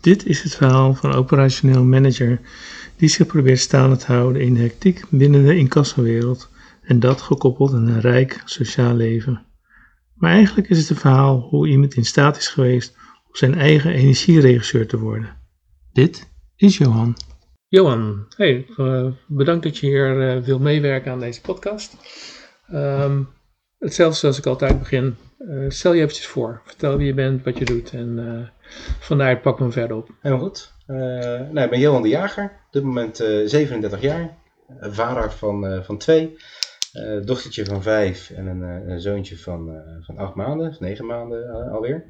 Dit is het verhaal van een operationeel manager die zich probeert staande te houden in de hectiek binnen de incassowereld en dat gekoppeld aan een rijk sociaal leven. Maar eigenlijk is het een verhaal hoe iemand in staat is geweest om zijn eigen energieregisseur te worden. Dit is Johan. Johan, hey, uh, bedankt dat je hier uh, wil meewerken aan deze podcast. Um, hetzelfde zoals ik altijd begin. Uh, stel je eventjes voor. Vertel wie je bent, wat je doet en vandaar pak me verder op. Helemaal goed. nou, ik ben Johan de Jager, op dit moment 37 jaar, vader van, van twee. Uh, dochtertje van vijf en een, een zoontje van, uh, van acht maanden, negen maanden uh, alweer.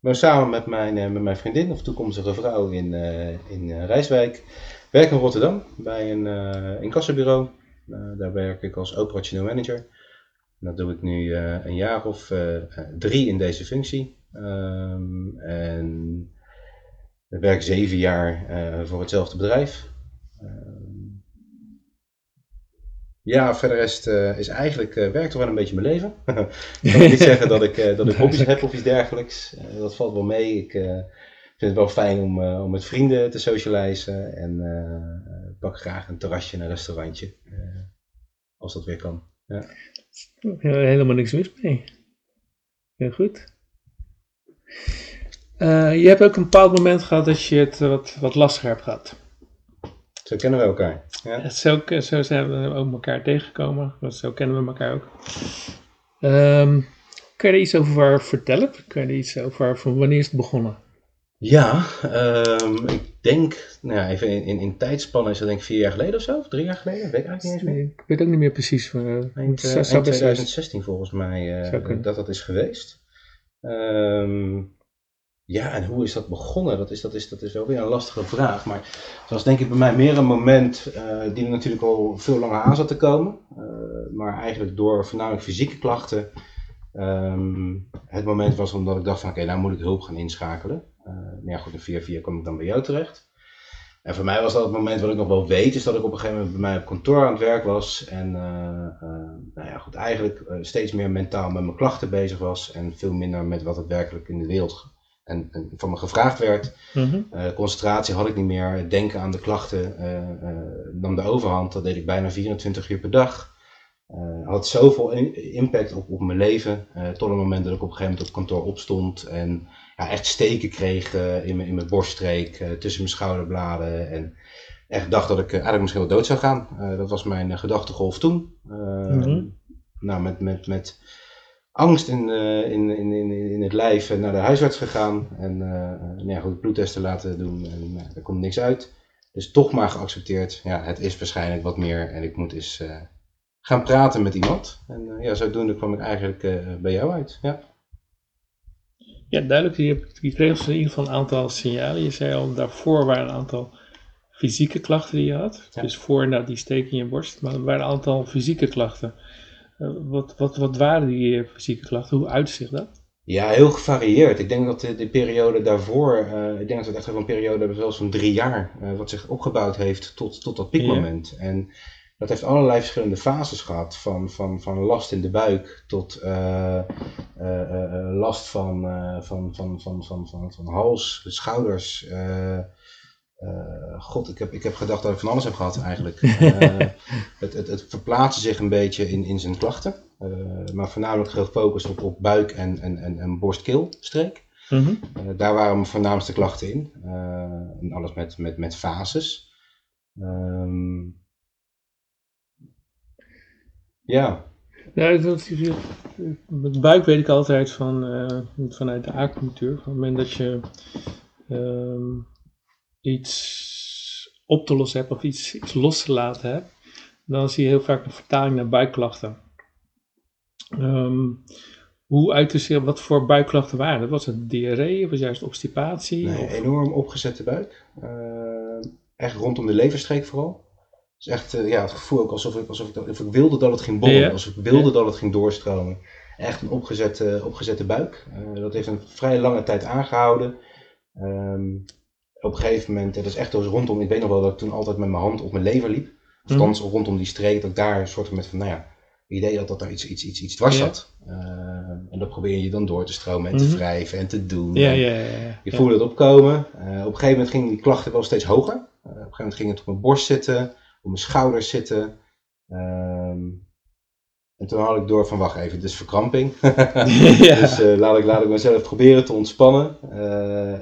Ik ben samen met mijn, met mijn vriendin, of toekomstige vrouw, in, in Rijswijk. Werk in Rotterdam bij een incassobureau. daar werk ik als operationeel manager. Dat doe ik nu een jaar of drie in deze functie. Um, en ik werk zeven jaar voor hetzelfde bedrijf. Ja, verder is, uh, is eigenlijk uh, werkt toch wel een beetje mijn leven. ik kan niet zeggen dat ik, uh, dat ik hobby's heb of iets dergelijks. dat valt wel mee. Ik vind het wel fijn om, om met vrienden te socializen. En pak graag een terrasje en een restaurantje. als dat weer kan. Ja. Helemaal niks mis mee. Heel goed. je hebt ook een bepaald moment gehad dat je het wat, wat lastiger hebt gehad. Zo kennen we elkaar. Ja. Zo, zo zijn we ook elkaar tegengekomen. Zo kennen we elkaar ook. Um, kan je er iets over vertellen? Kan je er iets over van wanneer is het begonnen? Ja, um, ik denk, nou ja, even in, in, in tijdspannen is dat denk ik vier jaar geleden of zo, of drie jaar geleden, weet ik eigenlijk niet eens meer. Ik weet ook niet meer precies. Eind, uh, eind 2016 volgens mij uh, dat dat is geweest. Um, ja, en hoe is dat begonnen? Dat is, dat is, dat is wel weer een lastige vraag. Maar het was denk ik bij mij meer een moment uh, die er natuurlijk al veel langer aan zat te komen. Maar eigenlijk door voornamelijk fysieke klachten. Um, het moment was omdat ik dacht van oké, okay, nou moet ik hulp gaan inschakelen. Maar ja goed, in 4 4 kwam ik dan bij jou terecht. En voor mij was dat het moment wat ik nog wel weet, is dat ik op een gegeven moment bij mij op kantoor aan het werk was. En nou ja, goed, eigenlijk steeds meer mentaal met mijn klachten bezig was. En veel minder met wat het werkelijk in de wereld en, en van me gevraagd werd. Mm concentratie had ik niet meer. Denken aan de klachten nam de overhand. Dat deed ik bijna 24 uur per dag. Had zoveel impact op, op mijn leven. tot het moment dat ik op een gegeven moment op kantoor opstond. En ja, echt steken kreeg in, mijn, in mijn borststreek. tussen mijn schouderbladen. En echt dacht dat ik eigenlijk misschien wel dood zou gaan. dat was mijn gedachtegolf toen. Mm Nou, met, met, met angst in, uh, in, in, in, in het lijf naar de huisarts gegaan. En uh, nou ja, goed, bloedtesten laten doen en uh, er komt niks uit. Dus toch maar geaccepteerd, ja, het is waarschijnlijk wat meer en ik moet eens gaan praten met iemand. En ja, zodoende kwam ik eigenlijk bij jou uit, ja. Ja, duidelijk. Je, kreeg in ieder geval een aantal signalen. Je zei al, daarvoor waren een aantal fysieke klachten die je had. Ja. Dus voor nou, die steek in je borst. Maar er waren een aantal fysieke klachten. Eh, wat, wat, wat waren die fysieke klachten? Hoe uitzicht dat? Ja, heel gevarieerd. Ik denk dat de, de periode daarvoor, uh, ik denk dat we echt even een periode hebben, zelfs van drie jaar, uh, wat zich opgebouwd heeft tot, tot dat piekmoment. Ja. En dat heeft allerlei verschillende fases gehad, van, van, van last in de buik tot uh, last van, van, van, van, van, van, van hals, schouders, God, ik heb, ik heb gedacht dat ik van alles heb gehad eigenlijk. Het, het, het verplaatste zich een beetje in, in zijn klachten. Maar voornamelijk gefocust op, op buik- en, en, en, en borst-keelstreek. Mm -hmm. daar waren mijn voornaamste klachten in. en alles met, met, met fases. Um, ja. Ja, met buik weet ik altijd van, vanuit de acupunctuur. Op het moment dat je um, iets op te lossen hebt of iets, iets los te laten hebt, dan zie je heel vaak een vertaling naar buikklachten. Um, hoe uit te zien wat voor buikklachten waren Was het diarree of was juist obstipatie? Nee, of? enorm opgezette buik. Uh, echt rondom de leverstreek vooral. Het is echt uh, ja, het gevoel ook alsof ik, alsof ik, alsof ik wilde dat het ging bollen, ja. alsof ik wilde ja. dat het ging doorstromen. Echt een opgezette, opgezette buik. Uh, dat heeft een vrij lange tijd aangehouden. Um, op een gegeven moment, dat is echt dus rondom, ik weet nog wel dat ik toen altijd met mijn hand op mijn lever liep. Althans, mm. rondom die streek, dat ik daar een soort met van, nou ja, idee had dat er iets, iets, iets, iets dwars zat. Uh, en dat probeer je dan door te stromen en te mhm. wrijven en te doen. Ja, ja, ja, Je voelde het opkomen. Uh, op een gegeven moment gingen die klachten wel steeds hoger. Op een gegeven moment ging het op mijn borst zitten, op mijn schouders zitten. Ehm, en toen had ik door van wacht even, dit is verkramping. dus laat, ik, laat ik mezelf proberen te ontspannen.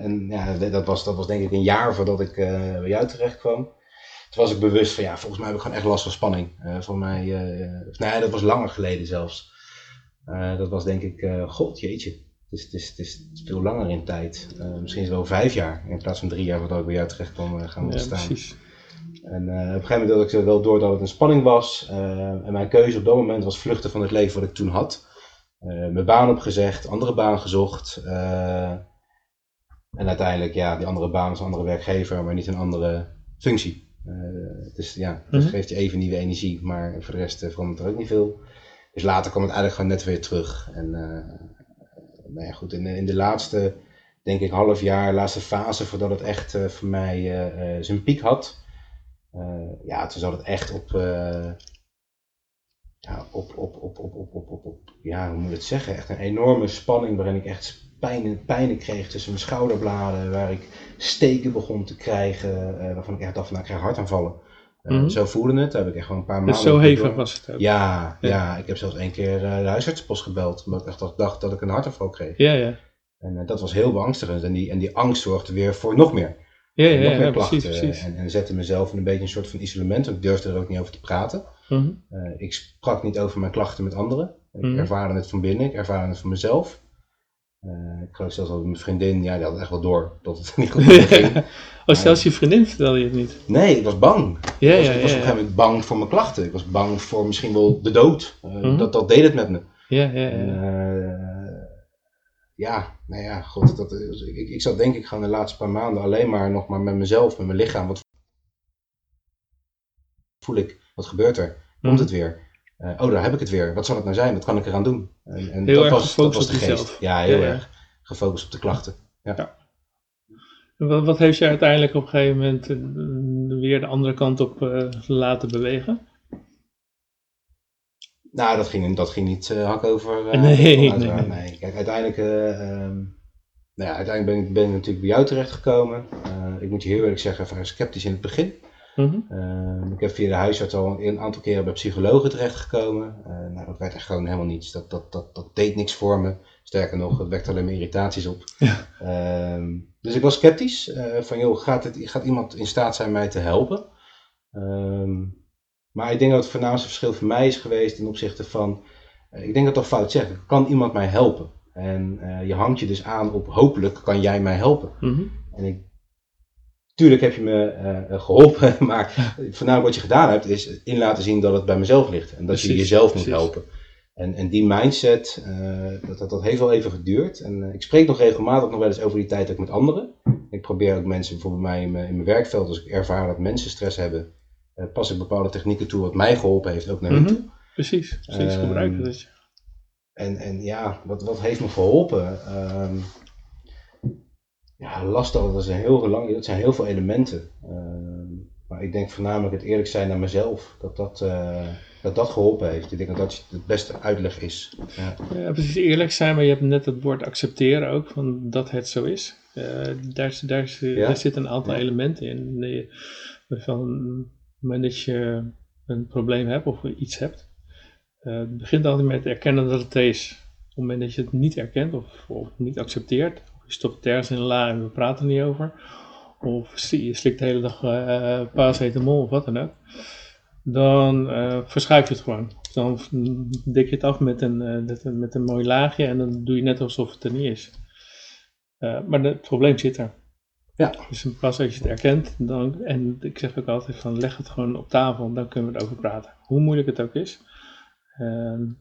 en ja, dat was, dat was denk ik een jaar voordat ik bij jou terecht kwam. Toen was ik bewust van ja, volgens mij heb ik gewoon echt last van spanning. Voor mij, uh, nee, dat was langer geleden zelfs. Dat was denk ik, god jeetje. Het is, het, is, het is veel langer in tijd. misschien is het wel vijf jaar in plaats van drie jaar wat ik bij jou terecht kwam gaan ontstaan. Ja, precies. En op een gegeven moment had ik wel door dat het een spanning was. en mijn keuze op dat moment was vluchten van het leven wat ik toen had. mijn baan opgezegd, andere baan gezocht. en uiteindelijk, ja, die andere baan is een andere werkgever, maar niet een andere functie. Dus ja, dat mhm. geeft je even nieuwe energie, maar voor de rest verandert er ook niet veel. Dus later kwam het eigenlijk gewoon net weer terug. En nou ja, goed, in, in, de laatste, denk ik, half jaar, laatste fase voordat het echt voor mij zijn piek had. Ja, toen zat het echt op, ja, op, op, op, op, op, op, op, op, ja, hoe moet ik het zeggen? Echt een enorme spanning waarin ik echt pijn, pijnen kreeg tussen mijn schouderbladen, waar ik steken begon te krijgen, uh, waarvan ik echt dacht van, nou, ik krijg hartaanvallen. Uh, mm Zo voelde het, daar heb ik echt gewoon een paar dus maanden... Dus zo hevig was het ook? Ja, ja, ik heb zelfs één keer uh, de huisartsenpost gebeld, omdat ik echt dacht dat ik een hartaanval kreeg. Ja, ja. En dat was heel beangstigend en die, en die angst zorgde weer voor nog meer. Ja, ja. Precies, precies. En, en zette mezelf in een beetje een soort van isolement, want ik durfde er ook niet over te praten. Mm ik sprak niet over mijn klachten met anderen. Ik mm ervaarde het van binnen, ik ervaarde het van mezelf. Uh, ik geloof zelfs dat mijn vriendin, ja, die had echt wel door dat het niet goed ging. oh, zelfs je vriendin vertelde je het niet? Nee, ik was bang. Ja, ik was, ja, ik was op een gegeven moment bang voor mijn klachten. Ik was bang voor misschien wel de dood. Uh, dat, dat deed het met me. Ja, ja, ja. Ja, nou ja, god, dat, ik, ik zat denk ik gewoon de laatste paar maanden alleen maar nog maar met mezelf, met mijn lichaam. Wat voel ik? Wat gebeurt er? Komt mhm. het weer? Uh, oh, daar heb ik het weer. Wat zal het nou zijn? Wat kan ik eraan doen? En, en heel dat, was, dat was de geest. Jezelf. Ja, heel erg gefocust op de klachten. Ja. ja. Wat, wat, heeft je uiteindelijk op een gegeven moment uh, weer de andere kant op uh, laten bewegen? Nou, dat ging, dat ging niet hak over. nee, nee, nee, Kijk, uiteindelijk, um, nou ja, uiteindelijk ben ik, ben ik natuurlijk bij jou terechtgekomen. ik moet je heel eerlijk zeggen, vrij sceptisch in het begin. Mhm. Ehm, ik heb via de huisarts al een aantal keren bij psychologen terechtgekomen. Uh, nou, dat werd echt gewoon helemaal niets. Dat, dat, dat, dat deed niks voor me. Sterker nog, het wekte alleen maar irritaties op. Ja. Ehm, dus ik was sceptisch. Uh, van joh, gaat, het, gaat iemand in staat zijn mij te helpen? Ehm, maar ik denk dat het voornaamste verschil voor mij is geweest ten opzichte van... Uh, ik denk dat toch fout zeggen. Kan iemand mij helpen? En je hangt je dus aan op hopelijk kan jij mij helpen. Mhm. En ik Tuurlijk heb je me uh, geholpen, maar voornamelijk wat je gedaan hebt is in laten zien dat het bij mezelf ligt. En dat je jezelf moet helpen. En, en die mindset, uh, dat, dat, dat heeft wel even geduurd. En ik spreek nog regelmatig nog wel eens over die tijd ook met anderen. Ik probeer ook mensen bijvoorbeeld mij in mijn, in mijn werkveld, als ik ervaar dat mensen stress hebben, pas ik bepaalde technieken toe wat mij geholpen heeft ook naar mhm. toe. Precies, precies um, gebruiken dat. En, en ja, wat, wat heeft me geholpen? Um, ja, lastig, dat zijn heel, lang, dat zijn heel veel elementen. Ehm, maar ik denk voornamelijk het eerlijk zijn naar mezelf, dat dat, uh, dat, dat geholpen heeft. Ik denk dat dat het beste uitleg is. Ja. ja. precies eerlijk zijn, maar je hebt net het woord accepteren ook, van dat het zo is. Uh, daar, daar, daar zitten een aantal elementen in. Nee, van het moment dat je een probleem hebt of iets hebt, het begint altijd met erkennen dat het is. Op het moment dat je het niet erkent of, of niet accepteert, je stopt ergens in een la en we praten er niet over. Of je slikt de hele dag uh, paracetamol of wat dan ook. Dan uh, je het gewoon. Dan dik je het af met een, met een mooi laagje en dan doe je net alsof het er niet is. maar het probleem zit er. Ja. Dus plaats dat je het erkent, dan, en ik zeg ook altijd van leg het gewoon op tafel, dan kunnen we erover praten. Hoe moeilijk het ook is.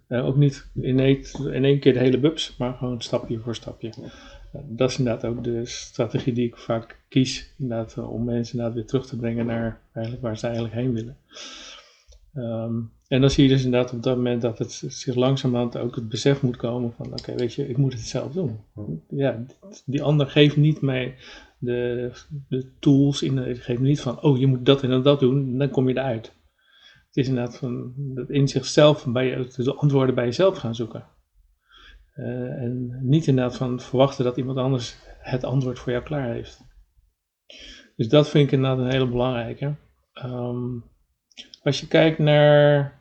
ook niet in één, in één keer de hele bubs, maar gewoon stapje voor stapje dat is inderdaad ook de strategie die ik vaak kies, inderdaad, eh, om mensen inderdaad weer terug te brengen naar eigenlijk waar ze eigenlijk heen willen. Ehm, en dan zie je dus inderdaad op dat moment dat het zich langzamerhand ook het besef moet komen van oké, weet je, ik moet het zelf doen. Ja, die ander geeft niet mij de, de tools, in, geeft me niet van oh, je moet dat en dat doen, dan kom je eruit. Het is inderdaad van dat in zichzelf bij de antwoorden bij jezelf gaan zoeken. Uh, en niet inderdaad van verwachten dat iemand anders het antwoord voor jou klaar heeft. Dus dat vind ik inderdaad een hele belangrijke. Um, als je kijkt naar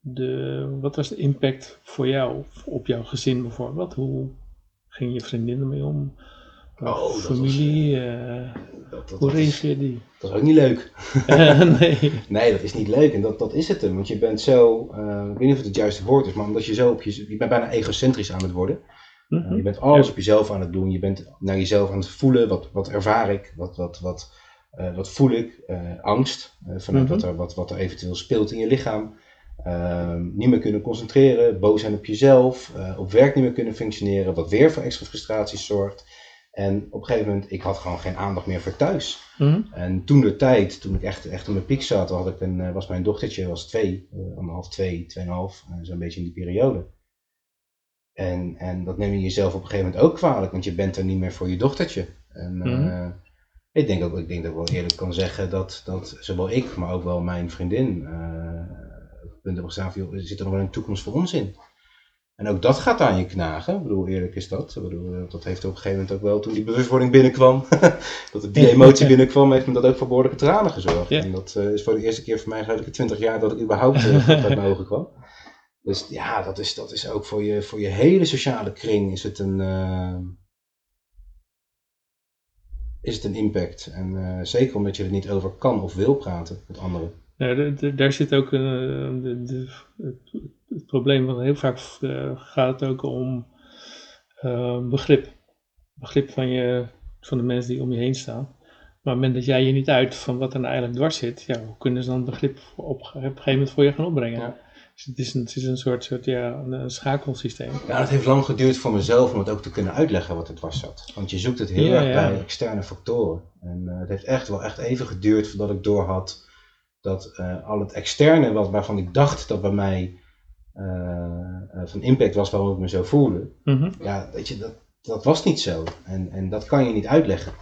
de, wat was de impact voor jou, op jouw gezin bijvoorbeeld? Hoe ging je vriendin ermee om? Oh, familie, was, uh, dat, dat, hoe reageerde die? Dat is ook niet leuk. nee. nee, dat is niet leuk en dat, dat is het hem. Want je bent zo, uh, ik weet niet of het het juiste woord is, maar omdat je zo op je, je bent bijna egocentrisch aan het worden. Mm -hmm. je bent alles op jezelf aan het doen. Je bent naar jezelf aan het voelen. Wat, wat ervaar ik? Wat, wat, wat, uh, wat voel ik? angst vanuit mm -hmm. wat, er, wat, wat er eventueel speelt in je lichaam. Ehm, niet meer kunnen concentreren, boos zijn op jezelf, op werk niet meer kunnen functioneren, wat weer voor extra frustraties zorgt. En op een gegeven moment, ik had gewoon geen aandacht meer voor thuis. Mm En toen de tijd, toen ik echt, echt op mijn piek zat, had ik een, eh, was mijn dochtertje was twee, anderhalf, twee, tweeënhalf, zo'n beetje in die periode. En, en dat neem je jezelf op een gegeven moment ook kwalijk, want je bent er niet meer voor je dochtertje. En mm ik, denk ook, ik denk dat ik wel eerlijk kan zeggen dat, dat zowel ik, maar ook wel mijn vriendin punt hebben gestaan van, zit er nog wel een toekomst voor ons in? En ook dat gaat aan je knagen. Ik bedoel, eerlijk is dat. Ik bedoel, eh, dat heeft op een gegeven moment ook wel, toen die bewustwording binnenkwam, dat die emotie binnenkwam, heeft me dat ook voor behoorlijke tranen gezorgd. En dat uh, is voor de eerste keer voor mij geloof ik 20 jaar dat ik überhaupt uh, uit mijn ogen kwam. Dus ja, dat is, dat is ook voor je, voor je hele sociale kring is het een, uh, is het een impact. En zeker omdat je er niet over kan of wil praten met anderen. Ja, daar zit ook uh, de, de, het, het, probleem, want heel vaak uh, gaat het ook om begrip. Begrip van, je, van de mensen die om je heen staan. Maar op het moment dat jij je niet uit van wat er nou eigenlijk dwars zit, ja, hoe kunnen ze dan begrip op, op een gegeven moment voor je gaan opbrengen? Ja. Het is een, het is een soort, soort ja, een, schakelsysteem. Ja, het heeft lang geduurd voor mezelf om het ook te kunnen uitleggen wat het dwars zat. Want je zoekt het heel erg bij externe factoren. En het heeft echt wel echt even geduurd voordat ik doorhad dat uh, al het externe wat, waarvan ik dacht dat bij mij uh, van impact was waarom ik me zo voelde, mm ja, weet je, dat, dat was niet zo. En, en dat kan je niet uitleggen.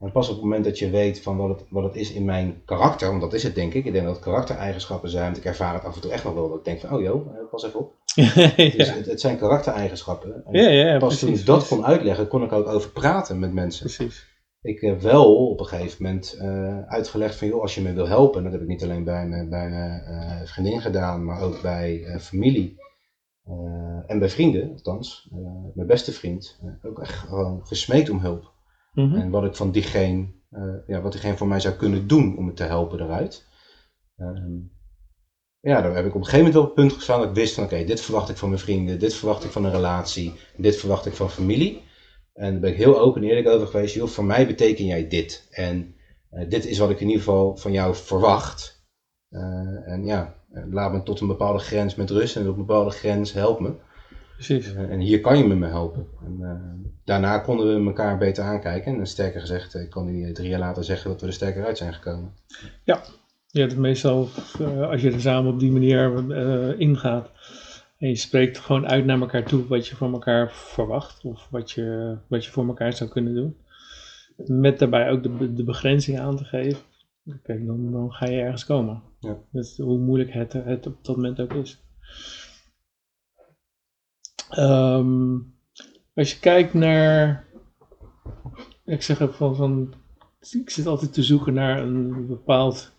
En pas op het moment dat je weet van wat het, wat het is in mijn karakter, want dat is het denk ik, ik denk dat het karaktereigenschappen zijn, want ik ervaar het af en toe echt nog wel, dat ik denk van, oh joh, pas even op. ja. dus het, het, zijn karaktereigenschappen. En ja, ja, pas toen ik dat kon uitleggen, kon ik ook over praten met mensen. Precies ik heb wel op een gegeven moment uh, uitgelegd van joh, als je me wil helpen, dat heb ik niet alleen bij mijn, bij mijn uh, vriendin gedaan, maar ook bij uh, familie en bij vrienden, althans, mijn beste vriend, ook echt gewoon gesmeekt om hulp. -hmm. En wat ik van diegene, ja, wat diegene voor mij zou kunnen doen om me te helpen eruit. Ehm, ja, daar heb ik op een gegeven moment wel op het punt gestaan dat ik wist van oké, dit verwacht ik van mijn vrienden, dit verwacht ik van een relatie, dit verwacht ik van familie. En daar ben ik heel open en eerlijk over geweest. Joh, voor mij beteken jij dit. En uh, dit is wat ik in ieder geval van jou verwacht. Uh, en ja, laat me tot een bepaalde grens met rust en op een bepaalde grens help me. Precies. Uh, en hier kan je me helpen. En, daarna konden we elkaar beter aankijken. En sterker gezegd, ik kon die drie jaar later zeggen dat we er sterker uit zijn gekomen. Ja, ja dat meestal als je er samen op die manier ingaat en je spreekt gewoon uit naar elkaar toe wat je van elkaar verwacht of wat je, wat je voor elkaar zou kunnen doen. Met daarbij ook de, de begrenzing aan te geven. Kijk, dan, dan ga je ergens komen. Ja. Dus hoe moeilijk het, het op dat moment ook is. Um, als je kijkt naar. Ik zeg van, van. Ik zit altijd te zoeken naar een bepaald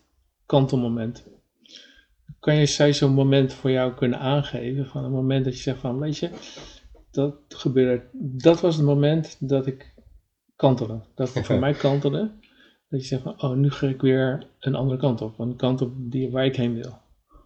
kantelmoment kan je zij zo'n moment voor jou kunnen aangeven? Van een moment dat je zegt van, weet je, dat gebeurde, dat was het moment dat ik kantelde. Dat voor mij kantelde. Dat je zegt van, oh, nu ga ik weer een andere kant op. Een kant op die, waar ik heen wil.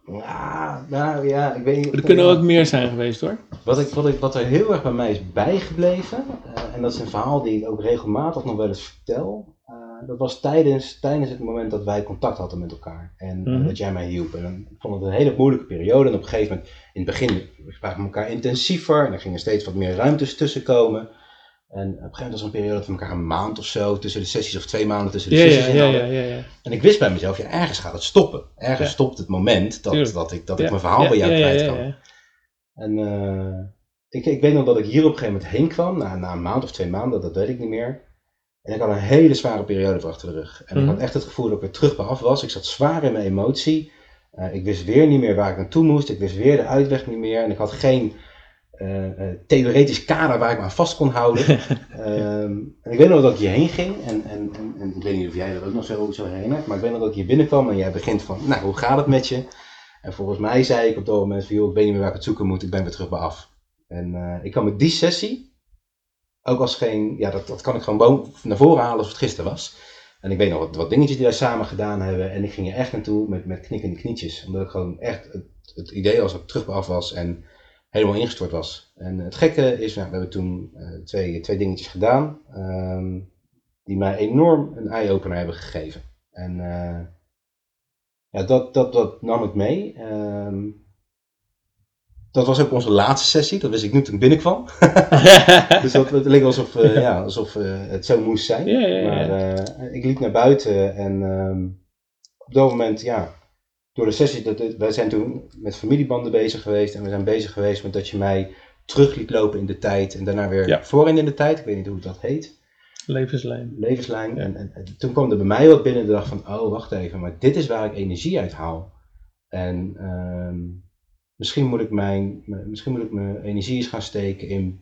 Ja, nou ja, ik weet niet. Er kunnen ook meer zijn geweest hoor. Wat, ik, wat, ik, wat er heel erg bij mij is bijgebleven, uh, en dat is een verhaal die ik ook regelmatig nog wel eens vertel, eh, dat was tijdens, tijdens het moment dat wij contact hadden met elkaar. En mm dat jij mij hielp. En ik vond het een hele moeilijke periode. En op een gegeven moment, in het begin spraken we elkaar intensiever. En er gingen steeds wat meer ruimtes tussen komen. En op een gegeven moment was er een periode we elkaar een maand of zo tussen de sessies, of twee maanden tussen de ja, sessies ja, ja, ja, En ik wist bij mezelf, ja, ergens gaat het stoppen. Ergens stopt het moment dat, dat ik, dat ik mijn verhaal bij jou kwijt kan. En uh, ik, ik weet nog dat ik hier op een gegeven moment heen kwam, na, na een maand of twee maanden, dat weet ik niet meer. En ik had een hele zware periode achter de rug. En ik had mhm. echt het gevoel dat ik er terug bij af was. Ik zat zwaar in mijn emotie. ik wist weer niet meer waar ik naartoe moest. Ik wist weer de uitweg niet meer. En ik had geen theoretisch kader waar ik me aan vast kon houden. Ehm, en ik weet nog dat ik hierheen ging. En, en, en, en, ik weet niet of jij dat ook nog zo, zo herinnert. Maar ik weet nog dat ik hier binnenkwam en jij begint van, nou, hoe gaat het met je? En volgens mij zei ik op dat moment van, joh, ik weet niet meer waar ik het zoeken moet. Ik ben weer terug bij af. En ik kan met die sessie ook als geen, ja, dat, dat kan ik gewoon naar voren halen als het gisteren was. En ik weet nog wat, wat dingetjes die wij samen gedaan hebben. En ik ging er echt naartoe met, met knikkende knietjes. Omdat ik gewoon echt het, het idee als ik terug af was en helemaal ingestort was. En het gekke is, nou, we hebben toen uh, twee, twee dingetjes gedaan. Um, die mij enorm een eye-opener hebben gegeven. En uh, ja, dat, dat, dat nam ik mee. Um, dat was ook onze laatste sessie, dat wist ik nu toen ik binnenkwam. dus dat, het leek alsof, uh, ja, alsof uh, het zo moest zijn. Ja, ja, maar uh, ik liep naar buiten en um, op dat moment, ja, door de sessie, dat, wij zijn toen met familiebanden bezig geweest en we zijn bezig geweest met dat je mij terug liet lopen in de tijd en daarna weer ja. voorin in de tijd. Ik weet niet hoe dat heet. Levenslijn. Levenslijn. En, en, en, toen kwam er bij mij wat binnen de dag van, oh wacht even, maar dit is waar ik energie uit haal. En um, misschien moet ik mijn, misschien moet ik mijn energie eens gaan steken in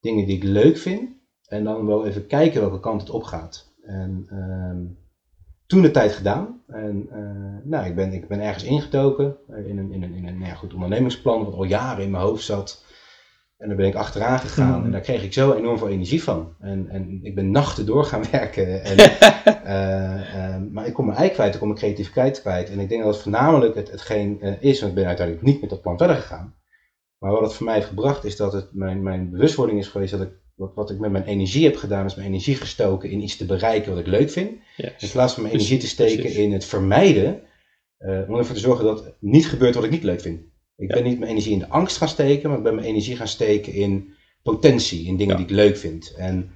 dingen die ik leuk vind. En dan wel even kijken welke kant het op gaat. En um, toen de tijd gedaan. En uh, nou, ik ben, ik ben ergens ingetoken in een, in een, in een nou ja, goed ondernemingsplan wat al jaren in mijn hoofd zat. En daar ben ik achteraan gegaan mm. en daar kreeg ik zo enorm veel energie van. En, en ik ben nachten door gaan werken. En, uh, uh, maar ik kom mijn ei kwijt, ik kom mijn creativiteit kwijt. En ik denk dat het voornamelijk het, hetgeen is, want ik ben uiteindelijk niet met dat plan verder gegaan. Maar wat het voor mij heeft gebracht is dat het mijn, mijn bewustwording is geweest dat ik wat, wat ik met mijn energie heb gedaan, is mijn energie gestoken in iets te bereiken wat ik leuk vind. In plaats van mijn energie te steken in het vermijden, om ervoor te zorgen dat het niet gebeurt wat ik niet leuk vind. Ik ben niet mijn energie in de angst gaan steken, maar ik ben mijn energie gaan steken in potentie, in dingen die ik leuk vind. En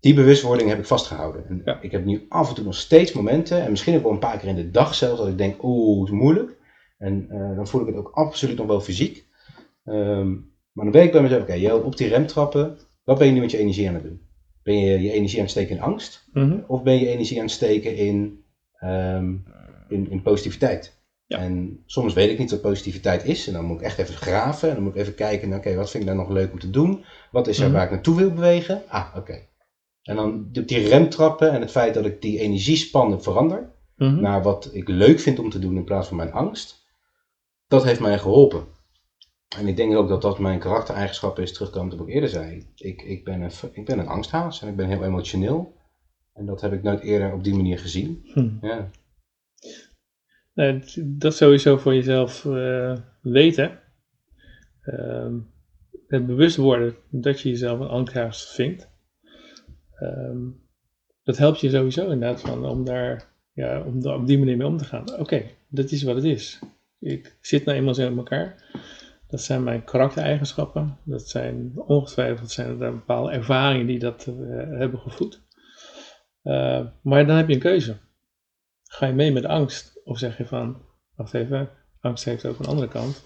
die bewustwording heb ik vastgehouden. En ik heb nu af en toe nog steeds momenten, en misschien ook wel een paar keer in de dag zelfs, dat ik denk, oeh, het is moeilijk. En uh, dan voel ik het ook absoluut nog wel fysiek. Um, maar dan weet ik bij mezelf, oké, okay, op die remtrappen, wat ben je nu met je energie aan het doen? Ben je je energie aan het steken in angst? Mm -hmm. Of ben je energie aan het steken in, um, in, in positiviteit? Ja. En soms weet ik niet wat positiviteit is. En dan moet ik echt even graven. En dan moet ik even kijken, oké, wat vind ik daar nog leuk om te doen? Wat is er mhm. waar ik naartoe wil bewegen? Ah, oké. En dan die remtrappen en het feit dat ik die energiespannen verander. Mm Naar wat ik leuk vind om te doen in plaats van mijn angst. Dat heeft mij geholpen. En ik denk ook dat dat mijn karaktereigenschap is, terugkomend op wat ik eerder zei. Ik, ik, ben een, ik ben een angsthaas en ik ben heel emotioneel. En dat heb ik nooit eerder op die manier gezien. Hm. Ja. Dat sowieso voor jezelf uh, weten. Uh, het bewust worden dat je jezelf een angsthaas vindt. Um, dat helpt je sowieso inderdaad van om daar, ja, om daar op die manier mee om te gaan. Oké, dat is wat het is. Ik zit nou eenmaal zo in elkaar. Dat zijn mijn karaktereigenschappen. Dat zijn ongetwijfeld zijn er bepaalde ervaringen die dat uh, hebben gevoed. Uh, maar dan heb je een keuze. Ga je mee met angst? Of zeg je van, wacht even, angst heeft ook een andere kant.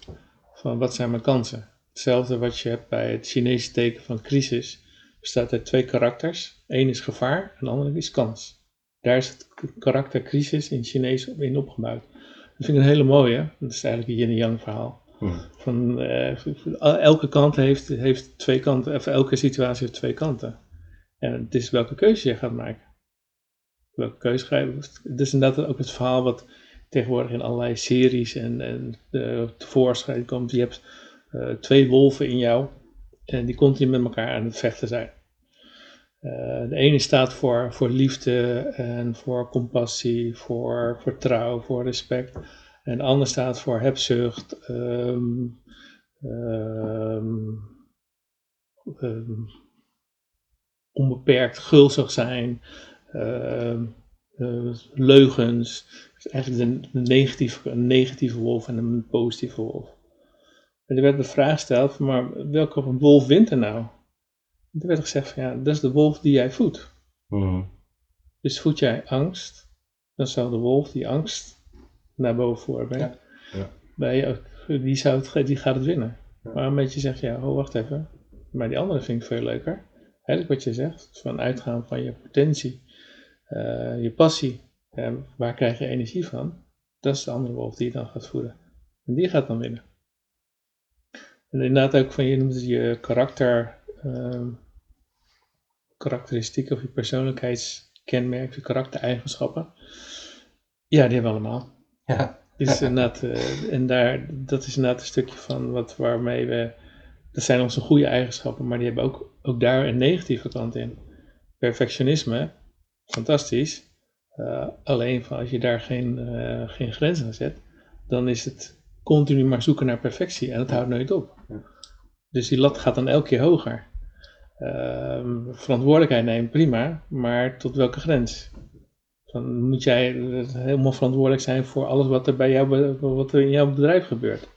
Van wat zijn mijn kansen? Hetzelfde wat je hebt bij het Chinese teken van crisis. Bestaat uit twee karakters. Eén is gevaar en de andere is kans. Daar is het karakter crisis in Chinees in opgebouwd. Dat vind ik een hele mooie. Dat is eigenlijk een yin-yang verhaal. Hmm. Van, uh, elke kant heeft, heeft twee kanten, elke situatie heeft twee kanten. En het is welke keuze je gaat maken welke keuze ga je... Is inderdaad ook het verhaal wat tegenwoordig in allerlei series en, en uh, tevoorschijn komt. Je hebt uh, twee wolven in jou en die continu met elkaar aan het vechten zijn. De ene staat voor, voor liefde en voor compassie, voor vertrouwen, voor respect. En de andere staat voor hebzucht, um, um, um, onbeperkt gulzig zijn, uh, leugens. Dus eigenlijk de, negatieve, een negatieve wolf en een positieve wolf. En er werd de vraag gesteld, maar welke wolf wint er nou? En er werd gezegd van ja, dat is de wolf die jij voedt. Mm. Dus voed jij angst, dan zal de wolf die angst naar boven. Ja. Bij, die, zou het, die gaat het winnen. Maar een beetje zegt, ja, oh wacht even, maar die andere vind ik veel leuker. Eigenlijk wat je zegt, van uitgaan van je potentie. Eh, je passie, waar krijg je energie van? Dat is de andere wolf die je dan gaat voeden. En die gaat dan winnen. En inderdaad ook van je noemt het je karakter, uh, karakteristieken of je persoonlijkheidskenmerken, je karaktereigenschappen. Ja, die hebben we allemaal. Ja. Dus inderdaad, uh, en daar, dat is inderdaad een stukje van wat, waarmee we, dat zijn onze goede eigenschappen, maar die hebben ook, ook daar een negatieve kant in. Perfectionisme, fantastisch. Uh, alleen van als je daar geen, uh, geen grenzen aan zet, dan is het continu maar zoeken naar perfectie en dat houdt nooit op. Dus die lat gaat dan elke keer hoger. Uh, verantwoordelijkheid nemen, prima, maar tot welke grens? Dan moet jij helemaal verantwoordelijk zijn voor alles wat er, bij jou, wat er in jouw bedrijf gebeurt.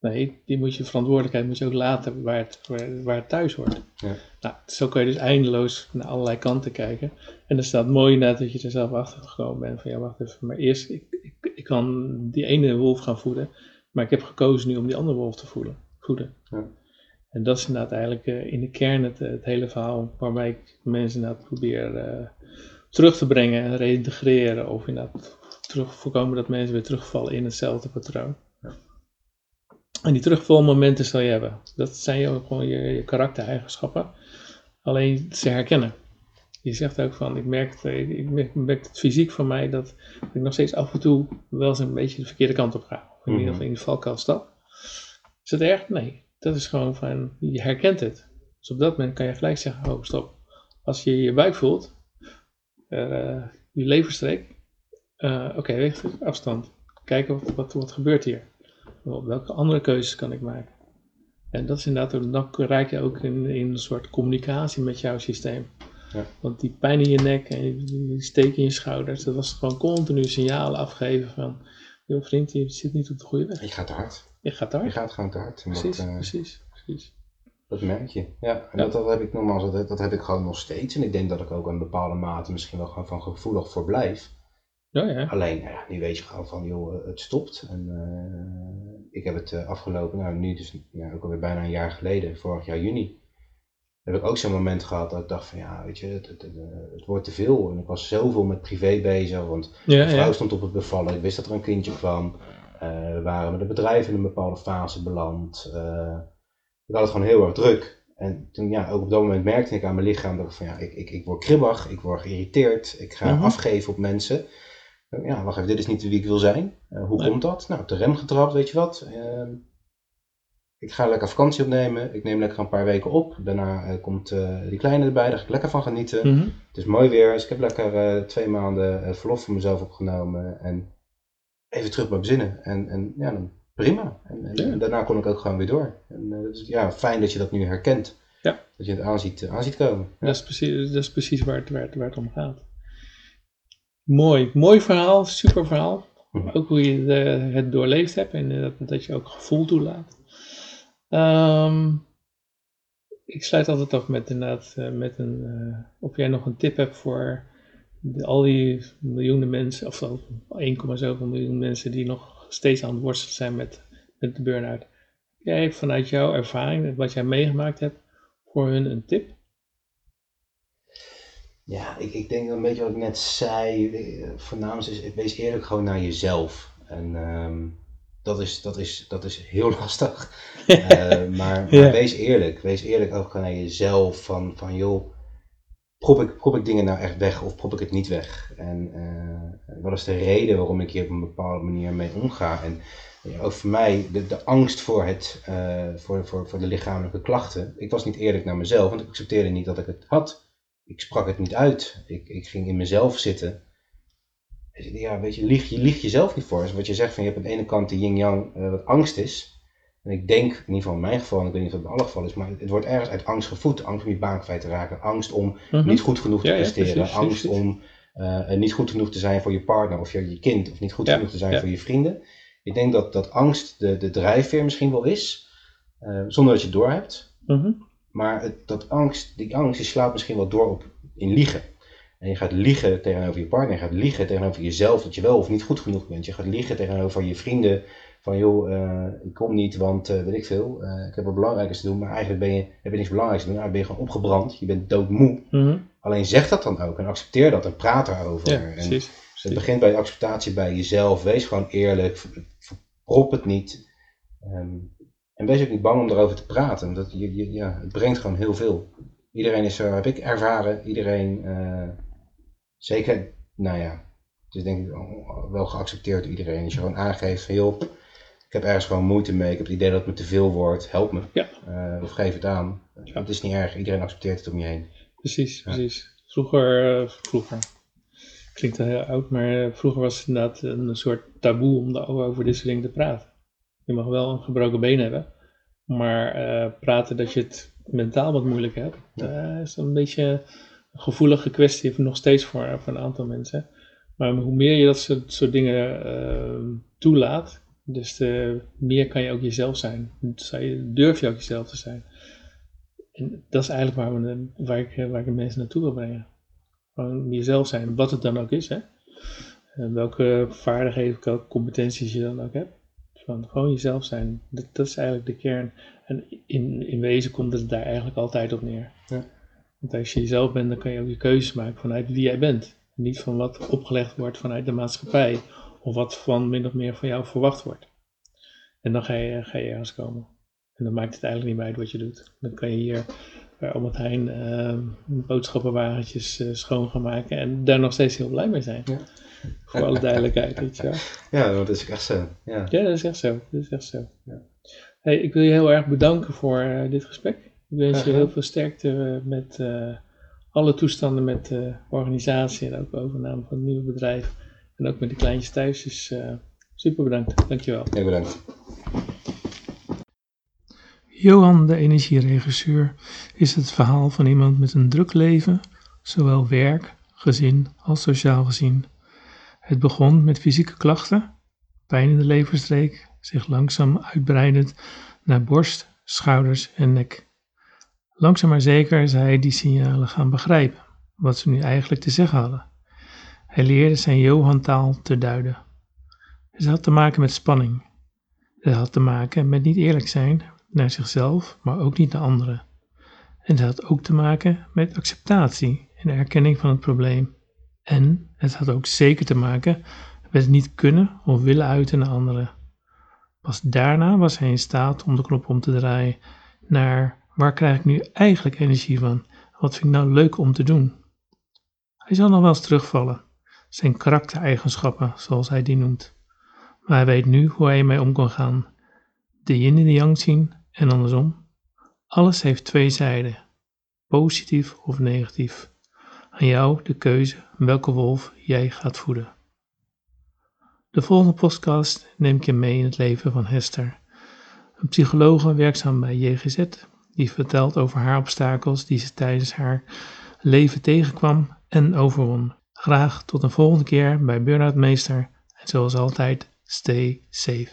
Nee, die moet je verantwoordelijkheid moet je ook laten waar het, waar, het thuis hoort. Ja. Nou, zo kan je dus eindeloos naar allerlei kanten kijken. En dan staat mooi net dat je er zelf achter gekomen bent van ja, wacht even, maar eerst, ik, ik, ik kan die ene wolf gaan voeden, maar ik heb gekozen nu om die andere wolf te voeden. voeden. Ja. En dat is inderdaad eigenlijk uh, in de kern het, het, hele verhaal waarbij ik mensen inderdaad probeer uh, terug te brengen en reïntegreren of inderdaad terug voorkomen dat mensen weer terugvallen in hetzelfde patroon. En die terugvalmomenten zal je hebben. Dat zijn je, gewoon je, je karaktereigenschappen. Alleen ze herkennen. Je zegt ook van, ik merk, het, ik merk, het fysiek van mij dat ik nog steeds af en toe wel eens een beetje de verkeerde kant op ga. Of in ieder geval in de valkuil stap. Is dat erg? Nee. Dat is gewoon van, je herkent het. Dus op dat moment kan je gelijk zeggen, oh stop. Als je je buik voelt, uh, je leverstreek, uh, oké, okay, afstand. Kijken wat, wat, wat gebeurt hier welke andere keuzes kan ik maken? En dat is inderdaad, dan raak je ook in, in een soort communicatie met jouw systeem. Ja. Want die pijn in je nek en die steek in je schouders, dat was gewoon continu signalen afgeven van, joh vriend, je zit niet op de goede weg. Je gaat te hard. Je gaat te hard. Je gaat gewoon te hard. Precies, dat, uh, precies, precies. Dat merk je. Ja, en Dat, dat, heb ik nogmaals, dat, dat heb ik gewoon nog steeds. En ik denk dat ik ook een bepaalde mate misschien wel gewoon van gevoelig voor blijf. Ja, ja. Alleen, nou ja, nu weet je gewoon van, joh, het stopt. En uh, ik heb het uh, afgelopen, nou nu dus ja, ook alweer bijna een jaar geleden, vorig jaar juni, heb ik ook zo'n moment gehad dat ik dacht van, ja, weet je, het, het, het, het wordt te veel. En ik was zoveel met privé bezig, want ja, mijn vrouw stond op het bevallen, ik wist dat er een kindje kwam. Uh, we waren met het bedrijf in een bepaalde fase beland. Ik had het gewoon heel erg druk. En toen, ja, ook op dat moment merkte ik aan mijn lichaam dat ik van, ja, ik, ik, ik word kribbig, ik word geïrriteerd, ik ga mhm. afgeven op mensen ja, wacht even, dit is niet wie ik wil zijn. Uh, hoe komt dat? Nou, op de rem getrapt, weet je wat. Uh, ik ga lekker vakantie opnemen. Ik neem lekker een paar weken op. Daarna uh, komt uh, die kleine erbij. Daar ga ik lekker van genieten. Mm -hmm. Het is mooi weer. Dus ik heb lekker twee maanden verlof voor mezelf opgenomen. En even terug bij bezinnen. En, en ja, dan prima. En, en, ja. en, daarna kon ik ook gewoon weer door. En dus, ja, fijn dat je dat nu herkent. Ja. Dat je het aanziet, aanziet komen. Ja. Dat, is precies, dat is precies waar het, waar, het, waar het om gaat. Mooi, mooi verhaal, super verhaal. Mhm. Ook hoe je de, het doorleefd hebt en dat, dat je ook gevoel toelaat. Um, ik sluit altijd af met inderdaad met een, uh, of jij nog een tip hebt voor de, al die miljoenen mensen, of 1,7 miljoen mensen die nog steeds aan het worstelen zijn met, met de burn-out. Jij vanuit jouw ervaring, wat jij meegemaakt hebt, voor hun een tip? Ja, ik, ik denk een beetje wat ik net zei. Eh, voornamelijk is, wees eerlijk gewoon naar jezelf. En um, dat, is, dat, is, dat is heel lastig. uh, maar, maar wees eerlijk. Wees eerlijk ook gewoon naar jezelf. Van, van joh, prop ik, ik dingen nou echt weg of prop ik het niet weg? En uh, wat is de reden waarom ik hier op een bepaalde manier mee omga? En ja, ook voor mij, de, de angst voor, het, uh, voor, voor, voor de lichamelijke klachten. Ik was niet eerlijk naar mezelf, want ik accepteerde niet dat ik het had ik sprak het niet uit. Ik, ik ging in mezelf zitten. Ja, weet je, lieg, je liegt jezelf niet voor. Dus wat je zegt van je hebt aan de ene kant de yin-yang uh, wat angst is. En ik denk, in ieder geval in mijn geval, en ik weet niet of het in alle gevallen is, maar het wordt ergens uit angst gevoed. Angst om je baan kwijt te raken. Angst om mhm. niet goed genoeg te presteren. angst om uh, niet goed genoeg te zijn voor je partner of je, je kind. Of niet goed genoeg te zijn voor je vrienden. Ik denk dat, dat angst de, de drijfveer misschien wel is. Uh, zonder dat je het doorhebt. Mm maar het, dat angst, die angst die slaat misschien wel door op, in liegen. En je gaat liegen tegenover je partner, je gaat liegen tegenover jezelf dat je wel of niet goed genoeg bent. Je gaat liegen tegenover je vrienden van joh, uh, ik kom niet, want uh, weet ik veel, uh, ik heb wat belangrijkers te doen. Maar eigenlijk ben je, heb je niks belangrijks te doen, nou ben je gewoon opgebrand, je bent doodmoe. Mm Alleen zeg dat dan ook en accepteer dat en praat. Ja, en, precies, Dus het begint bij acceptatie bij jezelf. Wees gewoon eerlijk. Verprop het niet. Ehm, en wees ook niet bang om erover te praten. Dat je, je, ja, het brengt gewoon heel veel. Iedereen is zo, heb ik ervaren. Iedereen, zeker, nou ja, het is denk ik wel geaccepteerd door iedereen. Als je gewoon aangeeft van, joh, ik heb ergens gewoon moeite mee. Ik heb het idee dat het me te veel wordt. Help me. Ja. Uh, of geef het aan. Ja. Het is niet erg. Iedereen accepteert het om je heen. Precies, precies. Vroeger, uh, vroeger, klinkt heel oud, maar vroeger was het inderdaad een soort taboe om over dit soort dingen te praten. Je mag wel een gebroken been hebben, maar uh, praten dat je het mentaal wat moeilijk hebt, ja. is een beetje een gevoelige kwestie, nog steeds voor, voor een aantal mensen. Maar hoe meer je dat soort, soort dingen toelaat, dus te meer kan je ook jezelf zijn. Durf je ook jezelf te zijn. En dat is eigenlijk waar, we, waar, ik, waar ik de mensen naartoe wil brengen. Gewoon jezelf zijn, wat het dan ook is. Hè? En welke vaardigheden, welke competenties je dan ook hebt. Van gewoon jezelf zijn. Dat, dat, is eigenlijk de kern. En in, in wezen komt het daar eigenlijk altijd op neer. Ja. Want als je jezelf bent, dan kan je ook je keuzes maken vanuit wie jij bent. Niet van wat opgelegd wordt vanuit de maatschappij. Of wat van min of meer van jou verwacht wordt. En dan ga je, ga je ergens komen. En dan maakt het eigenlijk niet meer uit wat je doet. Dan kan je hier bij Albert Heijn uh, boodschappenwagentjes uh, schoon gaan maken. En daar nog steeds heel blij mee zijn. Ja. Voor alle duidelijkheid, weet je wel. Ja, dat is echt zo. Ja, ja dat is echt zo. Dat is echt zo. Ja. Hey, ik wil je heel erg bedanken voor uh, dit gesprek. Ik wens je heel veel sterkte met alle toestanden met de organisatie en ook overname van het nieuwe bedrijf. En ook met de kleintjes thuis. Dus super bedankt. Dankjewel. Heel bedankt. Johan, de energieregisseur, is het verhaal van iemand met een druk leven, zowel werk, gezin als sociaal gezien. Het begon met fysieke klachten, pijn in de leverstreek, zich langzaam uitbreidend naar borst, schouders en nek. Langzaam maar zeker is hij die signalen gaan begrijpen, wat ze nu eigenlijk te zeggen hadden. Hij leerde zijn Johan-taal te duiden. Het had te maken met spanning. Het had te maken met niet eerlijk zijn naar zichzelf, maar ook niet naar anderen. En het had ook te maken met acceptatie en erkenning van het probleem. En het had ook zeker te maken met het niet kunnen of willen uiten naar anderen. Pas daarna was hij in staat om de knop om te draaien naar waar krijg ik nu eigenlijk energie van? Wat vind ik nou leuk om te doen? Hij zal nog wel eens terugvallen, zijn karaktereigenschappen zoals hij die noemt. Maar hij weet nu hoe hij ermee om kan gaan. De yin en de yang zien en andersom. Alles heeft twee zijden, positief of negatief. Aan jou de keuze welke wolf jij gaat voeden. De volgende podcast neem ik je mee in het leven van Hester, een psychologe werkzaam bij JGZ, die vertelt over haar obstakels die ze tijdens haar leven tegenkwam en overwon. Graag tot een volgende keer bij Burnout Meester en zoals altijd, stay safe.